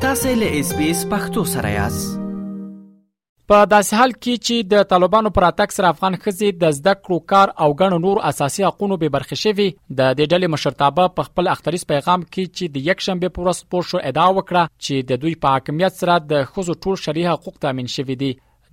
تاسو له اس بي اس پختو سره یاست په داسې حال کې چې د طالبانو پر اتک سره افغان خزي د زده کړو کار او غنو نور اساسي حقوقو به برخه شوي د دې ډلې مشرتابه په خپل اختریس پیغام کې چې د یک شنبه پر ورځ پور شو ادعا وکړه چې د دوی په حاکمیت سره د خزو ټول شرعي حقوق تامین شوي دي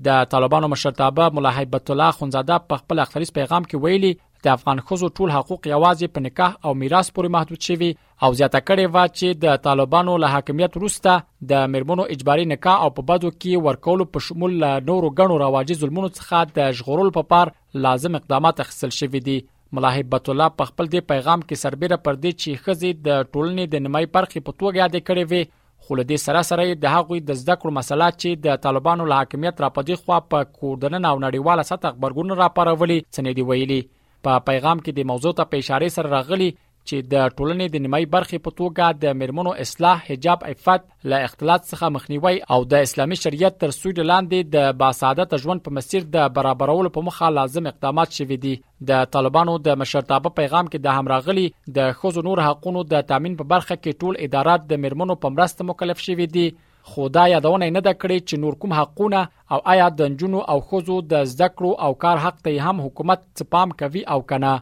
د طالبانو مشرتابه مولا هیبت الله خونزاده په خپل اختریس پیغام کې ویلي د افغان ښځو ټول حقوق یوازې په نکاح او میراث پورې محدود شوي او زیاته کړې و چې د طالبانو له حاکمیت وروسته د مرمنو اجباري نکاح او په بدو کې ورکولو په شمول له نورو غنو رواجي ظلمونو څخه د ژغورلو په پار لازم اقدامات اخیستل شوي دي ملاحب بت الله په خپل دې پیغام کې سربېره پر دې چې خزي د ټولنې د نیمای برخې په توګه یاد کړې وي خو له دې سره سره د هغوی د زده کړو مسله چې د طالبانو له حاکمیت را پدې خوا په کوردنن او نړیواله سطح خبرګون را پرولي څنې دی ویلي په پیغام کې د موضوع ته په اشاره سره راغلي چې د ټولنې د نیمای برخې په توګه د میرمنو اصلاح حجاب عفت له اختلاط څخه مخنیوي او د اسلامي شریعت تر سوري لاندې د باسعادت ژوند په مسیر د برابرولو په مخه لازم اقدامات شوي دي د طالبانو د مشرتابه پیغام کې د همراغلی د خزو نور حقوقو د تامین په برخه کې ټول ادارات د مرمنو په مرسته مکلف شوي دي خو دا یادونه نه ده کړې چې نور کوم حقونه او آیا د نجونو او خزو د زده کړو او کار حق ته هم حکومت څه پام کوي او کنه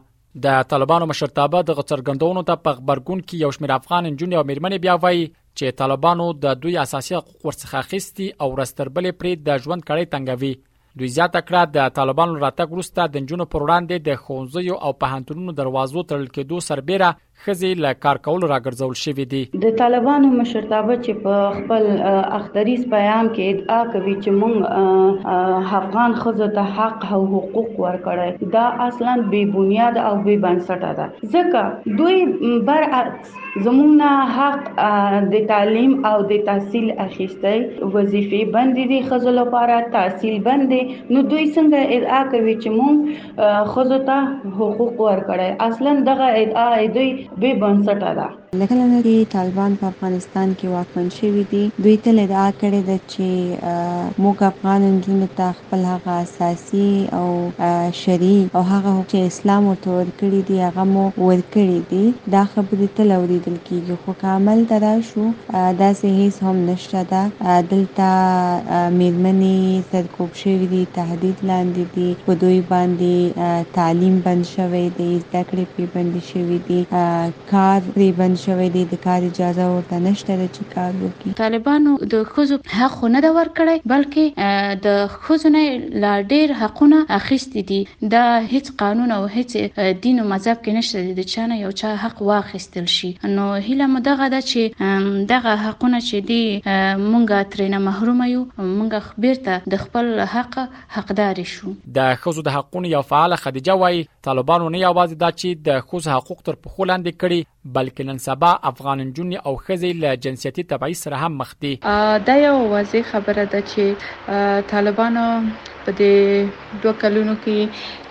د طالبانو مشرتابه د غڅرګندونو ته په خبرګون کې یو شمېر افغان انجونې او میرمنې بیا وایي چې طالبانو د دوی اساسي حقوق ورڅخه اخیستي او رستربلې پرې د ژوند کړۍ تنګوي دوی زیاته کړه د طالبانو راتګ وروسته د نجونو پر وړاندې د ښوونځیو او پهانتونونو دروازو تړل کېدو سربېره خزي له کار کولو راګرځول شوې دي د طالبانو مشرتابه چې په خپل اختریز پیغام کې ادعا کوي چې موږ افغان خزو ته حق او حقوق ورکړی دا اصلا بی بنیاد او بی بنسټه ده ځکه دوی بر زموږ نه حق د تعلیم او د تحصیل اخیستی وظیفه بند دي خزو لپاره تحصیل بند دي نو دوی څنګه ادعا کوي چې مونږ خزو ته حقوق ورکړی اصلا دغه ادعا دوی به بنسټه ده له کله نه چې طالبان په افغانستان کې واکمن شوي دي دوی تل ادعا کړې ده چې موږ افغان نجونو ته خپل هغه اساسي او شرعي او هغه حقوق چې اسلام ورته ورکړي دي هغه مو ورکړي دي. دا خبرې تل اورېدل کېږي خو که عمل ته راشو داسې هېڅ هم نشته ده. دلته مېرمنې سرکوب شوې دي، تهدید لاندې دي، په دوی باندې تعلیم بند شوی دی، زده کړې پرې بندې شوې دي. کار پرې بند شوی دی، د کار اجازه ورته نشته ده چې کار وکړي. طالبانو د ښځو حق خو نه ده ورکړی، بلکې د ښځو نه یې لا ډېر حقونه اخیستي دي، دا هېڅ قانون او هېڅ دین او مذهب کې نشته چې د چا نه یو چا حق واخیستل شي، نو هیله مو دغه ده چې دغه حقونه چې دي موږ ترېنه محرومه یو، موږ بېرته د خپل حق حقدارې شو. د ښځو د حقونو یو فعاله خدیجه وايي، طالبانو نه یوازې دا چې د ښځو حقوق تر پښو لاندې کړي بلکې نن سبا افغان نجونې او ښځې له جنسیتي تبعیض سره هم مخ دي دا یو واضح خبره ده چې طالبانو په دې دوه کلونو کې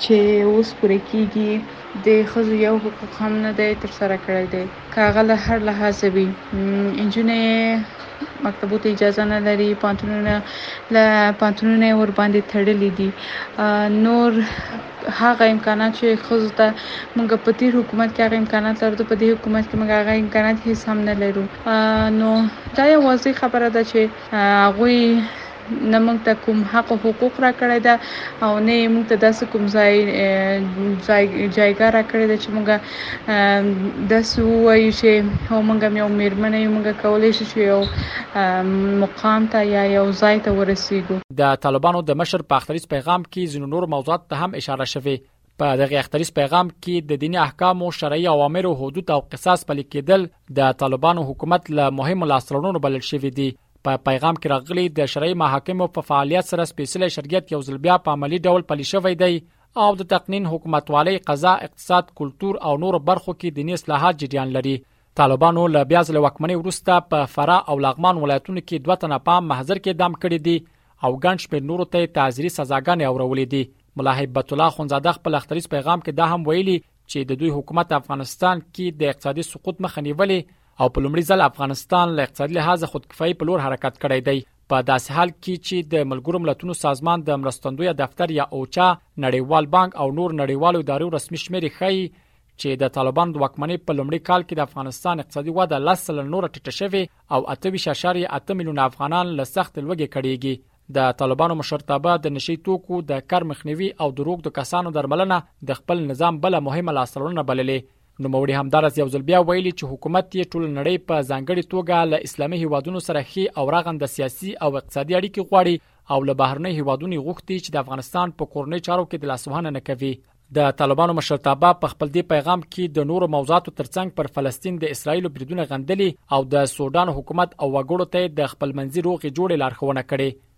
چې اوس پوره کیږي د ښځو یو حقوق هم نه دی تر سره کړی دی که هغه له هر لحاظه وي نجونې مکتبو ته اجازه نه لري پانتونونه له پانتونونه ورباندې تړلې دي نور هغه امکانات چې ښځو ته موږ په تیر حکومت کې هغه امکانات لرو په دې حکومت کې موږ هغه امکانات هیڅ هم نه لرو نو دا یو واضح خبره ده چې هغوی نه موږ ته کوم حق او حقوق راکړی ده او نه موږ ته داسې کوم ځای ځای جایګه راکړې ده چې موږ داسې ووایو چې او موږ هم یو مېرمنه یو موږ کولی شو چې یو مقام ته یا یو ځای ته ورسیږو د طالبانو د مشر په اختریز پیغام کې ځینو نور موضوعات ته هم اشاره شوه په دغه اختریز پیغام کې د دینی احکامو شرعي اوامر او حدود او قصاص پلي کېدل د طالبانو حکومت له مهمو لاسرونو بلل شوې دي په پیغام کې راغلي د شرعي محاکمو په فعالیت سره سپیشل شریعت یو ځل بیا په عملی ډول پلي شوی دی او د تقنین حکومتوالۍ قضا اقتصاد کلتور او نور برخو کې دیني اصلاحات جریان لري طالبانو له بیا ځل واکمنۍ وروسته په فراه او لغمان ولایتونو کې دوه تنه پام محضر کې دام کړي دي او ګڼ شمېر نورو ته تعزیري سزاګانې اورولې دي ملا هیبت الله خونزاده خپل اختریز پیغام کې دا هم ویلي چې د دوی حکومت افغانستان کې د اقتصادي سقوط مخه نیولې او په لومړي ځل افغانستان له اقتصادي لحاظه خودکفایي په لور حرکت کړی دی په داسې حال کې چې د ملګرو ملتونو سازمان د مرستندوی دفتر یا اوچا نړیوال بانک او نور نړیوالو ادارو رسمي شمېرې ښیي چې د طالبانو د واکمنۍ په لومړي کال کې د افغانستان اقتصادي وده لس سلنه نوره ټیټه شوې او اته ویشت اعشاریې اته میلیونه افغانان له سختې لوږې کړېږي د طالبانو مشرتابه د نشي توکو د کار مخنیوي او د روغ د کسانو درملنه د خپل نظام بل مهمه لاسته راوړنه بللې نوموړي همدارس یو ځل بیا ویلي چې حکومت یې ټول نړۍ په ځانګړي توګه له اسلامي هیوادونو سره ښې او رغنده سیاسي او اقتصادي اړیکې غواړي او له بهرنۍ هیوادونو غوښتي چې د افغانستان په کورنۍ چارو کې د لاسوهنه نه کوي د طالبانو مشرتابه په خپل دې پیغام کې د نورو موضوعاتو ترڅنګ پر فلسطین د اسرایل بریدونه غندلي او د سودان حکومت او وګړو ته د خپلمنځي روغې جوړې لارښوونه کړې